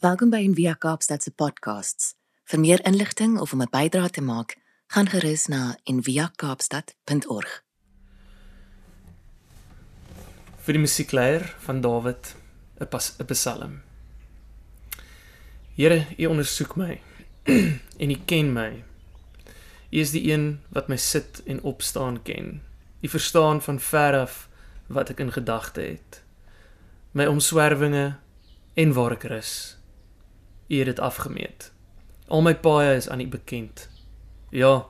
Welkom by Envia Kaapstad se podcasts. Vir meer inligting of om 'n bydrae te maak, gaan gerus na enviakaapstad.org. Vir die musiekleier van Dawid, 'n pas 'n Psalm. Here, U ondersoek my en U ken my. U is die een wat my sit en opstaan ken. U verstaan van ver af wat ek in gedagte het. My omswervinge en waar ek rus. U het dit afgemeet. Al my paaie is aan U bekend. Ja,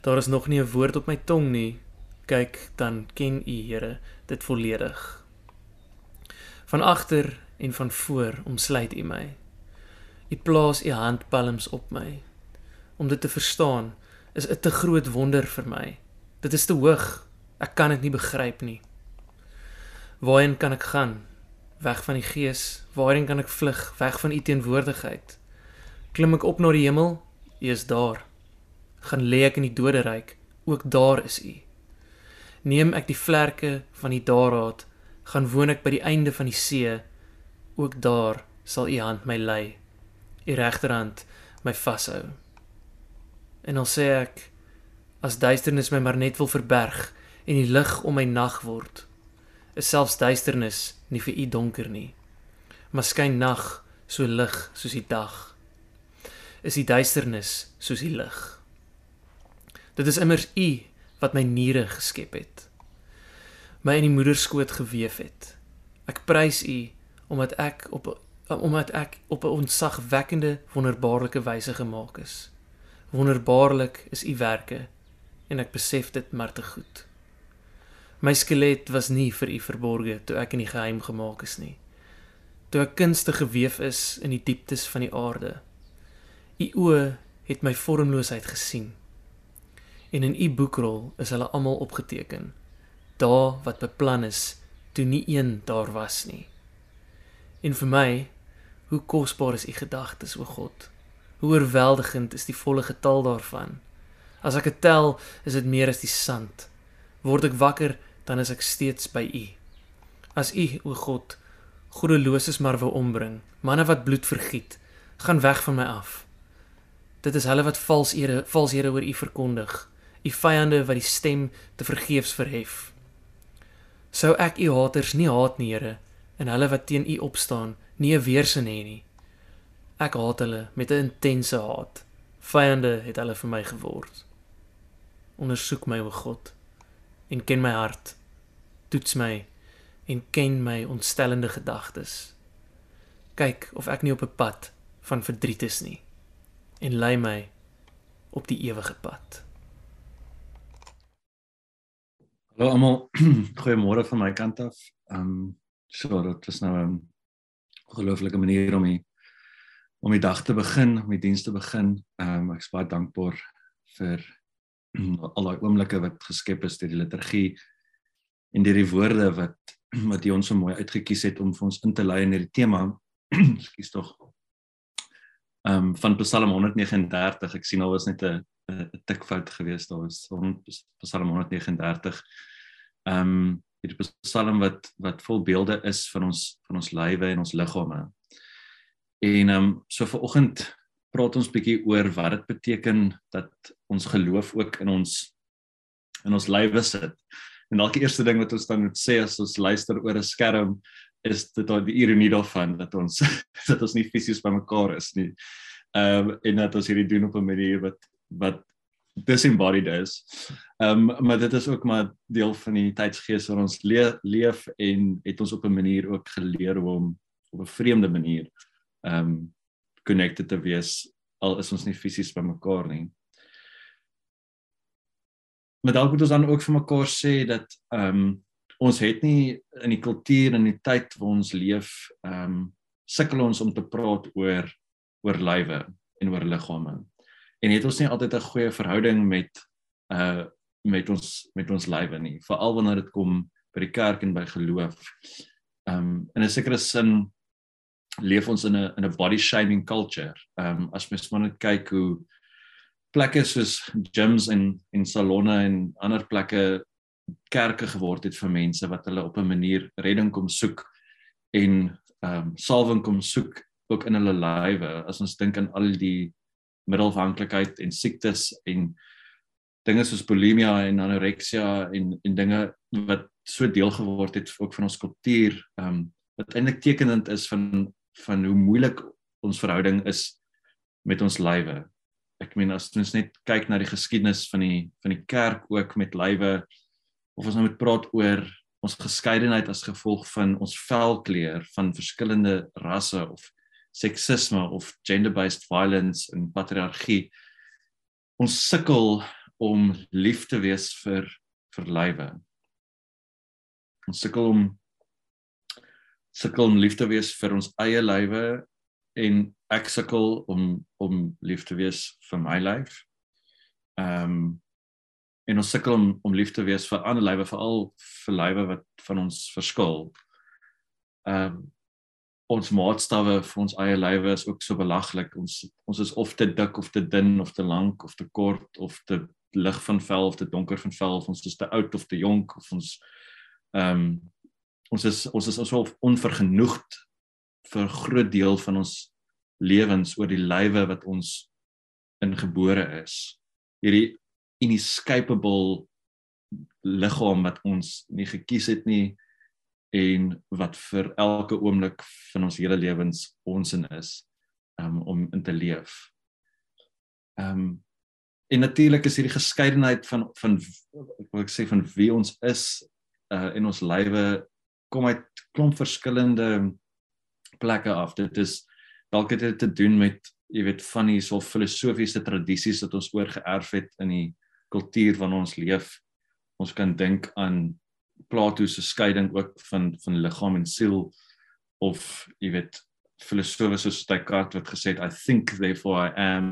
daar is nog nie 'n woord op my tong nie. Kyk, dan ken U, Here, dit volledig. Van agter en van voor omsluit U my. U plaas U handpalms op my. Om dit te verstaan, is 'n te groot wonder vir my. Dit is te hoog. Ek kan dit nie begryp nie. Waarheen kan ek gaan? Weg van die gees, waarheen kan ek vlug, weg van u teenwoordigheid? Klim ek op na die hemel? U is daar. Gaan lê ek in die doderyk? Ook daar is u. Neem ek die vlerke van die daarraad, gaan woon ek by die einde van die see? Ook daar sal u hand my lei. U regterhand my vashou. En al sê ek as duisternis my maar net wil verberg en die lig om my nag word, is selfs duisternis nie vir u donker nie. Maar skyn nag so lig soos die dag. Is die duisternis soos die lig. Dit is immers u wat my niere geskep het. My in die moederskoot gewewe het. Ek prys u omdat ek op omdat ek op 'n ontzagwekkende wonderbaarlike wyse gemaak is. Wonderbaarlik is u werke en ek besef dit maar te goed. My skelet was nie vir u verborge toe ek in die geheim gemaak is nie. Toe ek kunstig gewewe is in die dieptes van die aarde. U oë het my vormloosheid gesien. En in u boekrol is hulle almal opgeteken. Daar wat beplan is toe nie een daar was nie. En vir my, hoe kosbaar is u gedagtes, o God. Hoe oorweldigend is die volle getal daarvan. As ek dit tel, is dit meer as die sand. Word ek wakker dan is ek steeds by U. As U, o God, goddeloses maar wou ombring, manne wat bloed vergiet, gaan weg van my af. Dit is hulle wat vals ere, vals here oor U verkondig, U vyande wat die stem te vergeefs verhef. Sou ek U haters nie haat nie, Here, en hulle wat teen U opstaan, nie 'n weersin hê nie. Ek haat hulle met 'n intense haat. Vyande het hulle vir my geword. Ondersoek my, o God en ken my hart. Toets my en ken my ontstellende gedagtes. Kyk of ek nie op 'n pad van verdriet is nie en lei my op die ewige pad. Hallo almal, goeiemôre van my kant af. Ehm um, so dit was nou 'n ongelooflike manier om die om die dag te begin, om die diens te begin. Ehm um, ek is baie dankbaar vir al daai oomblikke wat geskep is deur die liturgie en deur die woorde wat wat jy ons so mooi uitgekies het om vir ons in te lei in hierdie tema. Ekskuus tog. Ehm van Psalm 139. Ek sien al was net 'n 'n tikfout geweest daar was Psalm 139. Ehm um, die Psalm wat wat vol beelde is van ons van ons lywe en ons liggame. En ehm um, so vir oggend praat ons bietjie oor wat dit beteken dat ons geloof ook in ons in ons lywe sit. En dalk die eerste ding wat ons dan moet sê as ons luister oor 'n skerm is dit daai die ironie daarvan dat ons dat ons nie fisies by mekaar is nie. Ehm um, en dat ons hierdie doen op 'n manier wat wat disembodied is. Ehm um, maar dit is ook maar deel van die tydsgees waar ons le leef en het ons op 'n manier ook geleer hoe om op 'n vreemde manier ehm um, connected te wees al is ons nie fisies by mekaar nie. Maar dalk moet ons dan ook vir mekaar sê dat ehm um, ons het nie in die kultuur en die tyd waar ons leef ehm um, sukkel ons om te praat oor oor lywe en oor liggame. En het ons nie altyd 'n goeie verhouding met uh met ons met ons lywe nie, veral wanneer dit kom by die kerk en by geloof. Ehm um, in 'n sekere sin leef ons in 'n in 'n body shaming culture. Ehm um, as mens maar net kyk hoe plekke soos gyms en en salonne en ander plekke kerke geword het vir mense wat hulle op 'n manier redding kom soek en ehm um, salwing kom soek ook in hulle lywe as ons dink aan al die middelafhanklikheid en siektes en dinge soos bulimia en anoreksia en en dinge wat so deel geword het ook van ons kultuur ehm um, wat eintlik tekenend is van van hoe moeilik ons verhouding is met ons lywe. Ek meen as ons net kyk na die geskiedenis van die van die kerk ook met lywe of ons nou moet praat oor ons geskeidenheid as gevolg van ons velkleur van verskillende rasse of seksisme of gender-based violence en patriargie. Ons sukkel om lief te wees vir vir lywe. Ons sukkel om sukkel om lief te wees vir ons eie lywe en ek sukkel om om lief te wees vir my lyf. Ehm um, en ons sukkel om om lief te wees vir ander lywe veral vir lywe wat van ons verskil. Ehm um, ons maatstawwe vir ons eie lywe is ook so belaglik. Ons ons is of te dik of te dun of te lank of te kort of te lig van vel of te donker van vel of ons is te oud of te jonk of ons ehm um, ons is ons is asof onvergenoegd vir 'n groot deel van ons lewens oor die lywe wat ons ingebore is. Hierdie inescapable liggaam wat ons nie gekies het nie en wat vir elke oomblik van ons hele lewens ons in is um, om in te leef. Ehm um, en natuurlik is hierdie geskeidenheid van van ek wil sê van wie ons is uh, in ons lywe kom uit klomp verskillende plekke af. Dit is dalk het dit te doen met jy weet van die so filosofiese tradisies wat ons oorgeerf het in die kultuur waarin ons leef. Ons kan dink aan Plato se skeiding ook van van liggaam en siel of jy weet filosofe soos Descartes wat gesê het I think therefore I am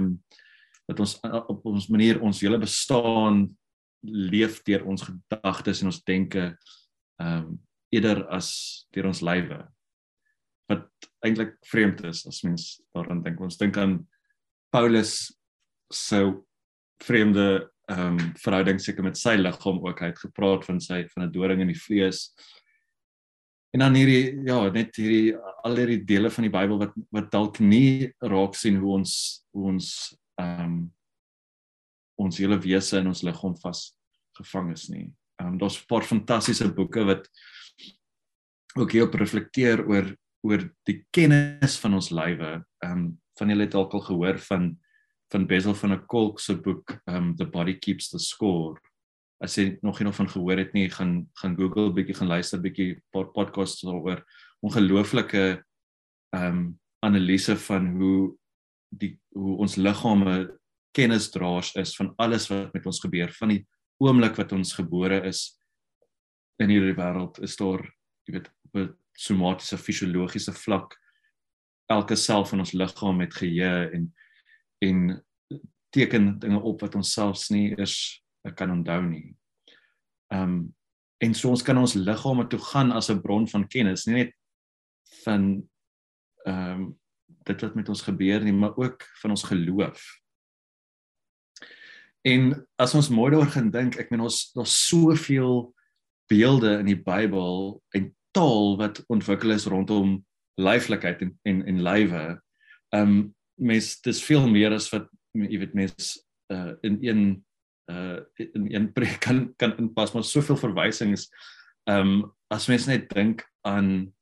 dat ons op ons manier ons hele bestaan leef deur ons gedagtes en ons denke ehm um, eerder as deur ons lywe wat eintlik vreemd is as mens daaraan dink ons dink aan Paulus se vreemde ehm um, verhouding seker met sy liggaam ook hy het gepraat van sy van 'n doring in die vlees. En dan hierdie ja, net hierdie al hierdie dele van die Bybel wat wat dalk nie raak sien hoe ons hoe ons ehm um, ons hele wese in ons liggaam vas gevang is nie. Ehm um, daar's 'n paar fantastiese boeke wat ook hierop reflekteer oor oor die kennis van ons lywe. Ehm um, van julle het dalk al gehoor van van Basil van 'n Kolk se boek um The Body Keeps the Score. As jy nog nie van gehoor het nie, gaan gaan Google bietjie gaan luister bietjie paar podcasts oor ongelooflike um analise van hoe die hoe ons liggame kennisdraers is van alles wat met ons gebeur van die oomblik wat ons gebore is in hierdie wêreld is daar jy weet op 'n somatiese fisiologiese vlak elke sel van ons liggaam het geheue en en teken dinge op wat ons selfs nie eers kan onthou nie. Ehm um, en so ons kan ons liggame toe gaan as 'n bron van kennis, nie net van ehm um, dit wat met ons gebeur nie, maar ook van ons geloof. En as ons mooi daaroor gaan dink, ek meen ons daar's soveel beelde in die Bybel en taal wat ontwikkel is rondom leiflikheid en en en lywe. Um, mens dis veel meer as wat jy weet mens uh, in een uh in een preek kan kan inpas maar soveel verwysings um, as mens net dink aan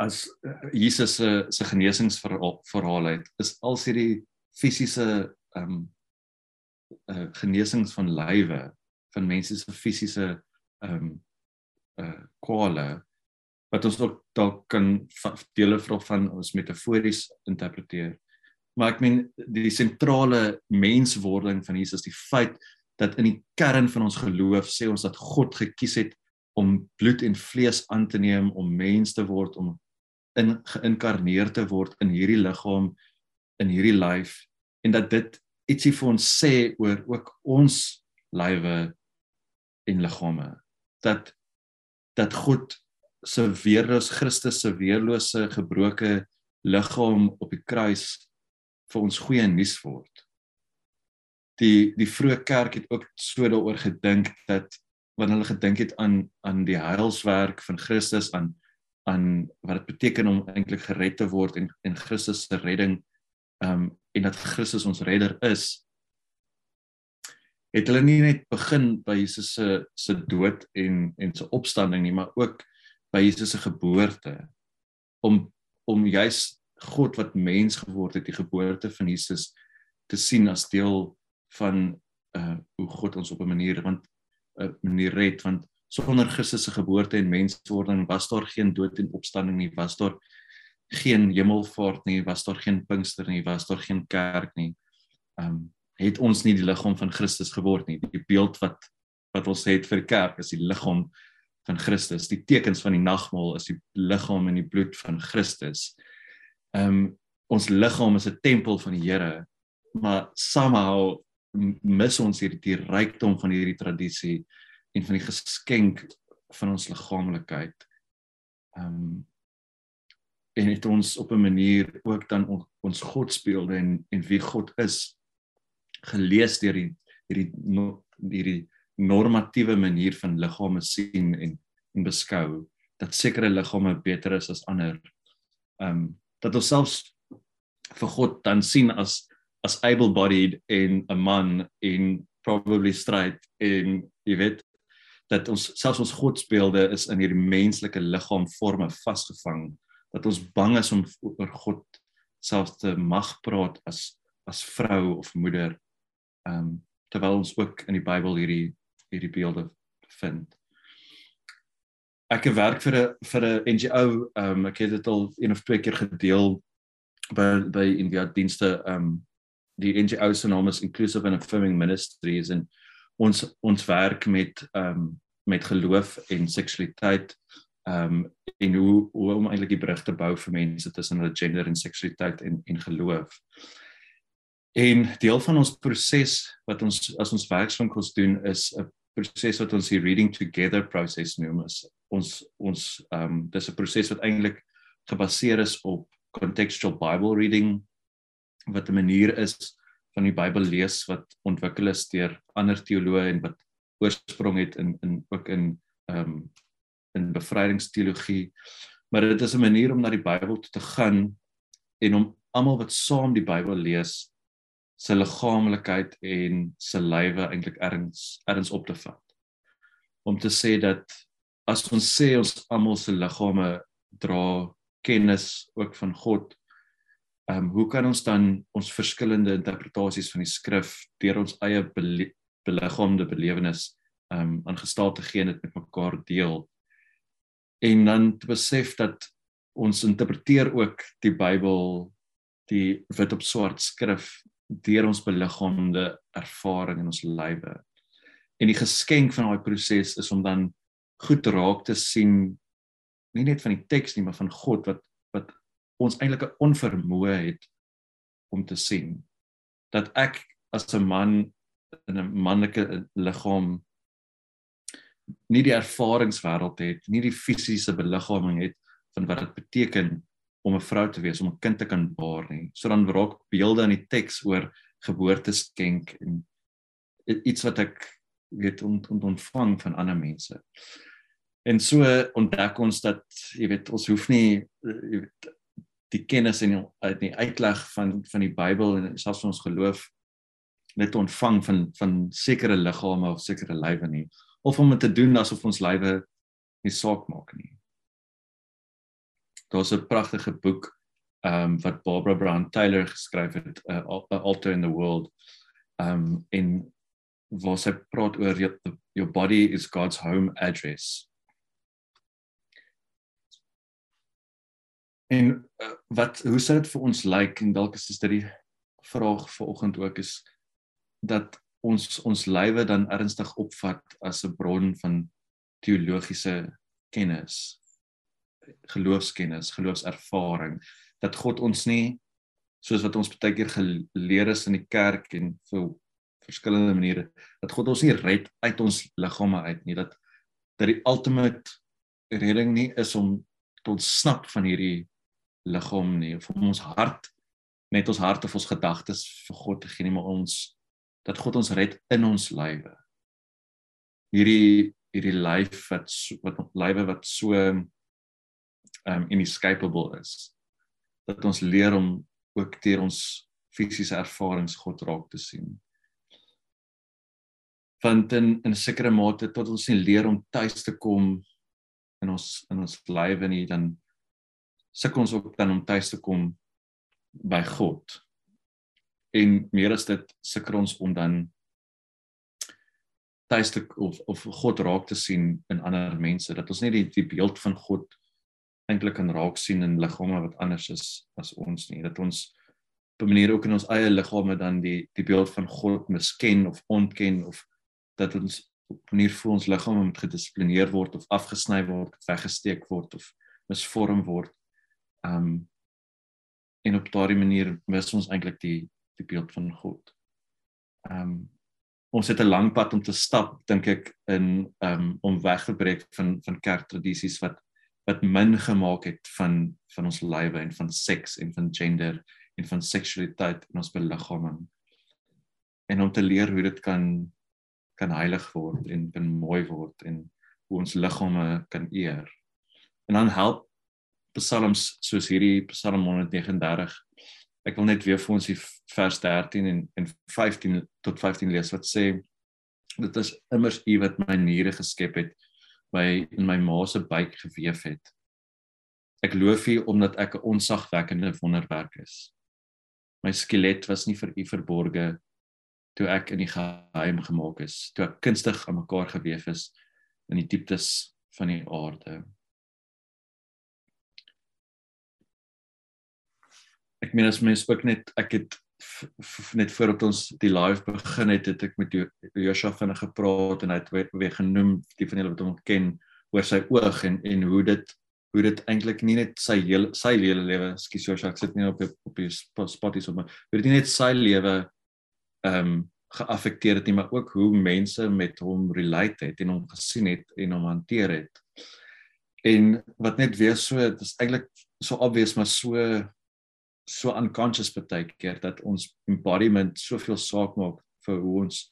as uh, Jesus se se genesingsverhaal uit is al hierdie fisiese ehm um, uh genesings van lywe van mense se fisiese ehm um, uh kwale wat ons ook dalk kan dele van ons metafories interpreteer. Maar ek meen die sentrale menswording van Jesus, die feit dat in die kern van ons geloof sê ons dat God gekies het om bloed en vlees aan te neem, om mens te word, om in geïnkarneer te word in hierdie liggaam, in hierdie lyf en dat dit ietsie vir ons sê oor ook ons lywe en liggame. Dat dat God se weerloos Christus se weerlose gebroke liggaam op die kruis vir ons goeie nuus word. Die die vroeë kerk het ook so daaroor gedink dat wanneer hulle gedink het aan aan die heilswerk van Christus aan aan wat dit beteken om eintlik gered te word en en Christus se redding ehm um, en dat Christus ons redder is het hulle nie net begin by Jesus se se dood en en se opstanding nie maar ook by Jesus se geboorte. Om om juis God wat mens geword het die geboorte van Jesus te sien as deel van uh hoe God ons op 'n manier want 'n uh, manier red want sonder Christus se geboorte en menswording was daar geen dood en opstanding nie was daar geen hemelvaart nie was daar geen pinkster nie was daar geen kerk nie. Um het ons nie die liggaam van Christus geword nie. Die beeld wat wat ons het vir kerk is die liggaam van Christus. Die tekens van die nagmaal is die liggaam en die bloed van Christus. Um ons liggaam is 'n tempel van die Here maar somehow mis ons hierdie die rykdom van hierdie tradisie en van die geskenk van ons liggaamlikheid. Ehm um, en dit ons op 'n manier ook dan on, ons God speelde en en wie God is gelees deur die hierdie no, hierdie normatiewe manier van liggame sien en en beskou dat sekere liggame beter is as ander. Ehm um, dat ons selfs vir God dan sien as as able-bodied en 'n man en probably straight en jy weet dat ons selfs ons godsbeelde is in hierdie menslike liggaamforme vasgevang dat ons bang is om oor God selfs te mag praat as as vrou of moeder ehm um, terwyl ons ook in die Bybel hierdie hierdie beelde vind. Ek werk vir 'n vir 'n NGO ehm um, ek het dit al een of twee keer gedeel by by India dienste. Ehm um, die NGO se naam is Inclusive and Affirming Ministries en ons ons werk met ehm um, met geloof en seksualiteit. Ehm um, en hoe hoe om eintlik die brug te bou vir mense tussen hulle gender en seksualiteit en en geloof. En deel van ons proses wat ons as ons werkswinkels doen is 'n proses wat ons die reading together proses noem. Ons ons ehm um, dis 'n proses wat eintlik gebaseer is op contextual bible reading wat 'n manier is van die Bybel lees wat ontwikkel is deur ander teoloë en wat oorsprong het in in ook in ehm um, in bevrydingsteologie. Maar dit is 'n manier om na die Bybel toe te gaan en om almal wat saam die Bybel lees se liggaamlikheid en se lywe eintlik erns erns op te vat. Om te sê dat as ons sê ons almal se liggame dra kennis ook van God ehm um, hoe kan ons dan ons verskillende interpretasies van die skrif deur ons eie beliggaamde belewenis ehm um, aan gestalte gee en dit met mekaar deel en dan te besef dat ons interpreteer ook die Bybel die wit op swart skrif deur ons beliggaamde ervaring in ons lywe. En die geskenk van daai proses is om dan goed raak te sien nie net van die teks nie maar van God wat wat ons eintlik 'n onvermoë het om te sien. Dat ek as 'n man in 'n manlike liggaam nie die ervaringswêreld het, nie die fisiese beliggaaming het van wat dit beteken om 'n vrou te wees, om 'n kind te kan baar nie. So dan raak beelde in die teks oor geboorteskenk en iets wat ek weet ont, ont, ontvang van ander mense. En so ontdek ons dat jy weet ons hoef nie weet die kennis en uit die uitleg van van die Bybel en selfs ons geloof net ontvang van van sekere liggame of sekere lywe nie of om dit te doen asof ons lywe nie saak maak nie. Daar's 'n pragtige boek ehm um, wat Barbara Brown Taylor geskryf het, uh, Alter in the World. Ehm um, in waar sy praat oor your body is God's home address. En uh, wat hoe sou dit vir ons lyk like, en dalk is dit die vraag vanoggend ook is dat ons ons lywe dan ernstig opvat as 'n bron van teologiese kennis geloofskennis geloofservaring dat God ons nie soos wat ons baie keer geleer is in die kerk en vir verskillende maniere dat God ons nie red uit ons liggame uit nie dat dat die ultimate redding nie is om tot snap van hierdie liggaam nie of om ons hart net ons hart of ons gedagtes vir God te gee nie maar ons dat God ons red in ons lywe. Hierdie hierdie lyf wat wat lywe wat so um inescapable is. Dat ons leer om ook deur ons fisiese ervarings God raak te sien. Want in 'n sekere mate tot ons nie leer om tuis te kom in ons in ons lewe nie, dan sukkel ons ook dan om tuis te kom by God. En meer as dit sukkel ons om dan tuis te of of God raak te sien in ander mense dat ons nie die die beeld van God eintlik kan raak sien in liggame wat anders is as ons nie dat ons op 'n manier ook in ons eie liggame dan die die beeld van God misken of ontken of dat ons op 'n manier voel ons liggame moet gedissiplineer word of afgesny word, weggesteek word of misvorm word. Um en op daardie manier mis ons eintlik die die beeld van God. Um ons het 'n lang pad om te stap dink ek in um om weggebreek van van kerktradisies wat wat min gemaak het van van ons lewe en van seks en van gender en van seksualiteit in ons beliggaaming en om te leer hoe dit kan kan heilig word en kan mooi word en hoe ons liggame kan eer. En dan help psalms soos hierdie Psalm 139 ek wil net weer vir ons die vers 13 en en 15 tot 15 lees wat sê dit is immers u wat my niere geskep het my in my ma se buik gewewe het. Ek loof u omdat ek 'n onsagwekkende wonderwerk is. My skelet was nie vir u verborge toe ek in die geheim gemaak is toe ek kunstig aan mekaar gewewe is in die dieptes van die aarde. Ek meen as mens ook net ek het net voordat ons die live begin het het ek met Joshua vinnig gepraat en hy het weer genoem die van julle wat hom ken oor sy oog en en hoe dit hoe dit eintlik nie net sy hele sy hele lewe skus Joshua ek sit nie op op die spotties op maar hoe dit nie net sy lewe ehm um, geaffekteer het nie maar ook hoe mense met hom relate het en hom gesien het en hom hanteer het. En wat net weer so dit is eintlik so obvious maar so so unconscious baie keer dat ons embodiment soveel saak maak vir hoe ons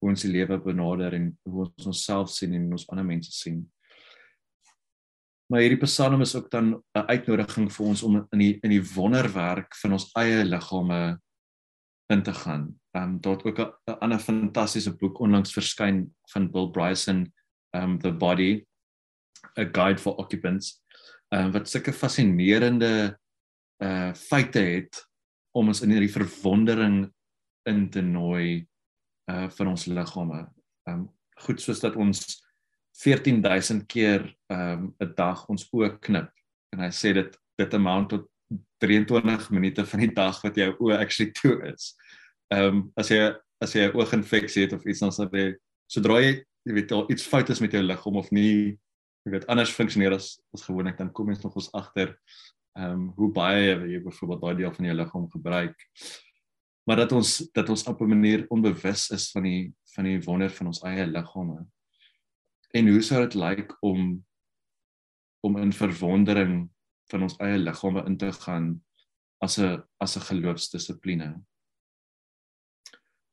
hoe ons die lewe benader en hoe ons onsself sien en ons ander mense sien. Maar hierdie psalm is ook dan 'n uitnodiging vir ons om in die in die wonderwerk van ons eie liggame in te gaan. Ehm um, daar het ook 'n ander fantastiese boek onlangs verskyn van Bill Bryson, um The Body, a guide for occupants. Ehm um, wat sulke fascinerende uh feite het om ons in hierdie verwondering in te nooi uh van ons liggame. Um goed soos dat ons 14000 keer um 'n dag ons oë knip en hy sê dit dit amount tot 23 minute van die dag wat jou oë actually toe is. Um as jy as jy 'n ooginfeksie het of iets dan sal jy sodra jy jy weet al iets fout is met jou liggaam of nie jy weet anders funksioneer as as gewoonlik dan kom jy nog ons agter ehm um, hoe baie jy byvoorbeeld daai deel van jou liggaam gebruik. Maar dat ons dat ons op 'n manier onbewus is van die van die wonder van ons eie liggame. En hoe sou dit lyk om om in verwondering van ons eie liggame in te gaan as 'n as 'n geloofsdissipline?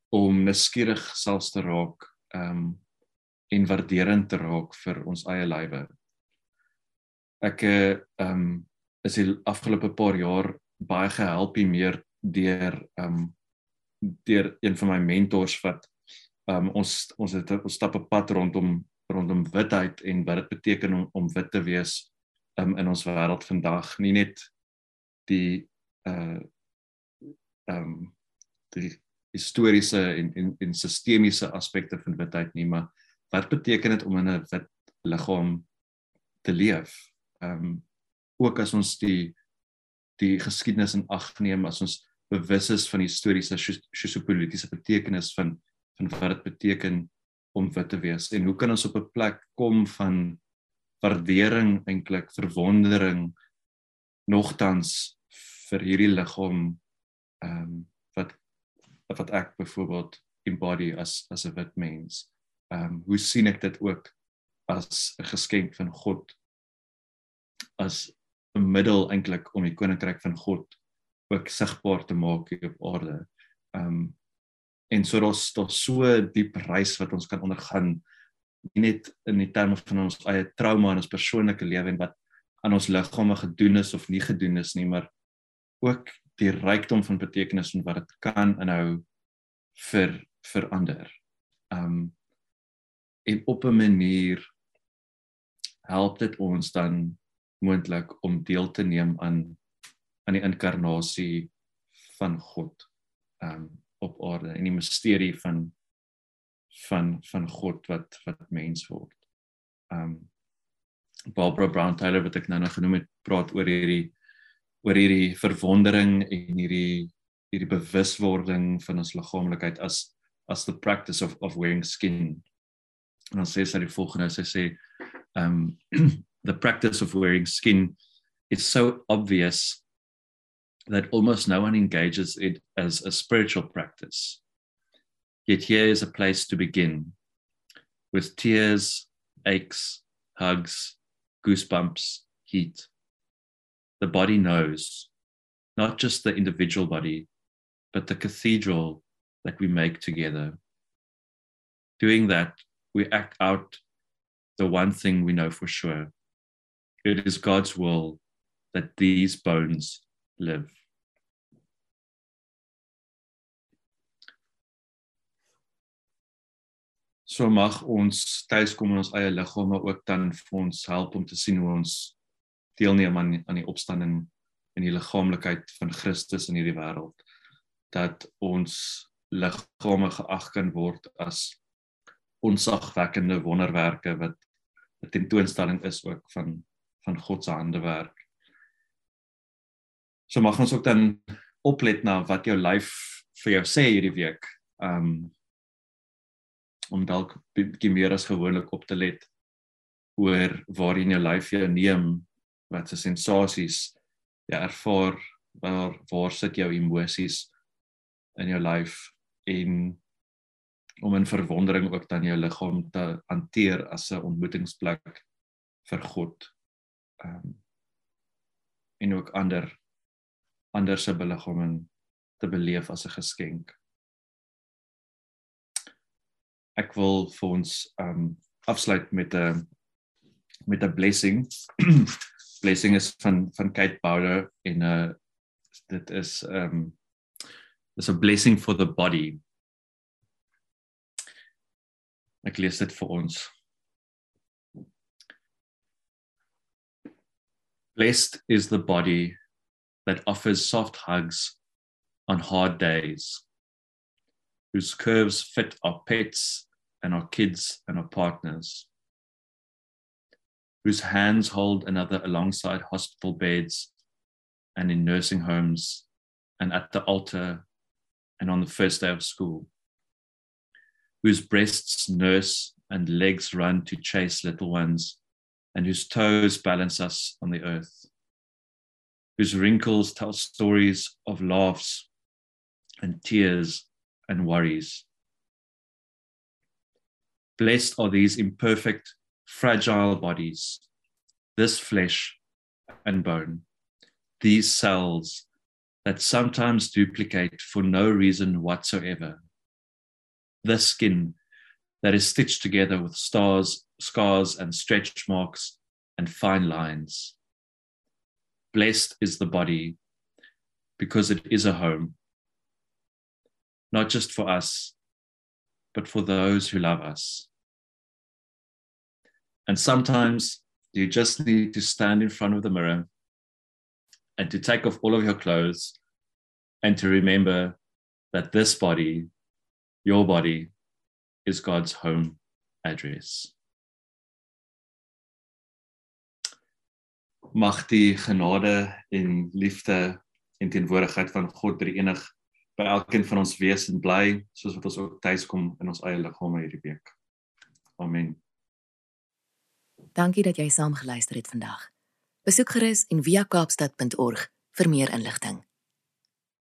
Om neskierig selfs te raak ehm um, en waarderend te raak vir ons eie lywe. Ek ehm um, is die afgelope paar jaar baie gehelp hier meer deur ehm um, deur een van my mentors wat ehm um, ons ons het ons stap 'n pad rondom rondom witheid en wat dit beteken om om wit te wees um, in ons wêreld vandag. Nie net die uh ehm um, die historiese en en, en sistemiese aspekte van witheid nie maar wat beteken dit om in 'n wit liggaam te leef? Ehm um, ook as ons die die geskiedenis in ag neem as ons bewus is van die historiese sosio-politiese betekenis van van wat dit beteken om wit te wees en hoe kan ons op 'n plek kom van waardering eintlik verwondering nogtans vir hierdie liggaam ehm um, wat wat ek byvoorbeeld embody as as 'n wit mens. Ehm um, hoe sien ek dit ook as 'n geskenk van God as 'n middel eintlik om die koninkryk van God ook sigbaar te maak hier op aarde. Ehm um, en so daar's daar so diep reis wat ons kan ondergaan nie net in die terme van ons eie trauma en ons persoonlike lewe en wat aan ons liggame gedoen is of nie gedoen is nie, maar ook die rykdom van betekenis en wat dit kan inhou vir vir ander. Um en op 'n manier help dit ons dan moontlik om deel te neem aan aan die inkarnasie van God um op aarde en die misterie van van van God wat wat mens word. Um Barbara Brown Taylor wat ek nou nou genoem het, praat oor hierdie oor hierdie verwondering en hierdie hierdie bewuswording van ons liggaamlikheid as as the practice of of wearing skin. En dan sê sy die volgende, sy sê um the practice of wearing skin is so obvious that almost no one engages it as a spiritual practice. Yet here is a place to begin with tears, aches, hugs, goosebumps, heat. The body knows, not just the individual body, but the cathedral that we make together. Doing that, we act out the one thing we know for sure it is God's will that these bones live. So mag ons tuiskom in ons eie liggame ook dan vir ons help om te sien hoe ons deelneem aan aan die opstanding in die liggaamlikheid van Christus in hierdie wêreld dat ons liggame geag kan word as onsagwekkende wonderwerke wat 'n tentoonstelling is ook van van God se handewerk. So mag ons ook dan oplet na wat jou lyf vir jou sê hierdie week. Um om dalk bietjie meer as gewoonlik op te let oor waar in jou lyf jy neem wat se sensasies jy ervaar waar waar sit jou emosies in jou lyf en om in verwondering ook dan jou liggaam te hanteer as 'n ontmoetingsplek vir God. Ehm um, en ook ander ander se beliggame te beleef as 'n geskenk ek wil vir ons um afsluit met 'n met 'n blessing. blessing is van van Kate Bowder en 'n uh, dit is um is a blessing for the body. Ek lees dit vir ons. Blessed is the body that offers soft hugs on hard days, whose curves fit our pets and our kids and our partners, whose hands hold another alongside hospital beds and in nursing homes and at the altar and on the first day of school, whose breasts nurse and legs run to chase little ones, and whose toes balance us on the earth, whose wrinkles tell stories of laughs and tears and worries. Blessed are these imperfect, fragile bodies, this flesh and bone, these cells that sometimes duplicate for no reason whatsoever, the skin that is stitched together with stars, scars and stretch marks and fine lines. Blessed is the body because it is a home, not just for us, but for those who love us. And sometimes you just need to stand in front of the mirror and to take off all of your clothes and to remember that this body, your body, is God's home address. Mag die genade en liefde en teenwoordigheid van God drie enig by elkeen van ons wees en bly soos wat ons ook tuis kom in ons eie liggame hierdie week. Amen. Dankie dat jy saam geluister het vandag. Besoek gerus en via kaapstad.org vir meer inligting.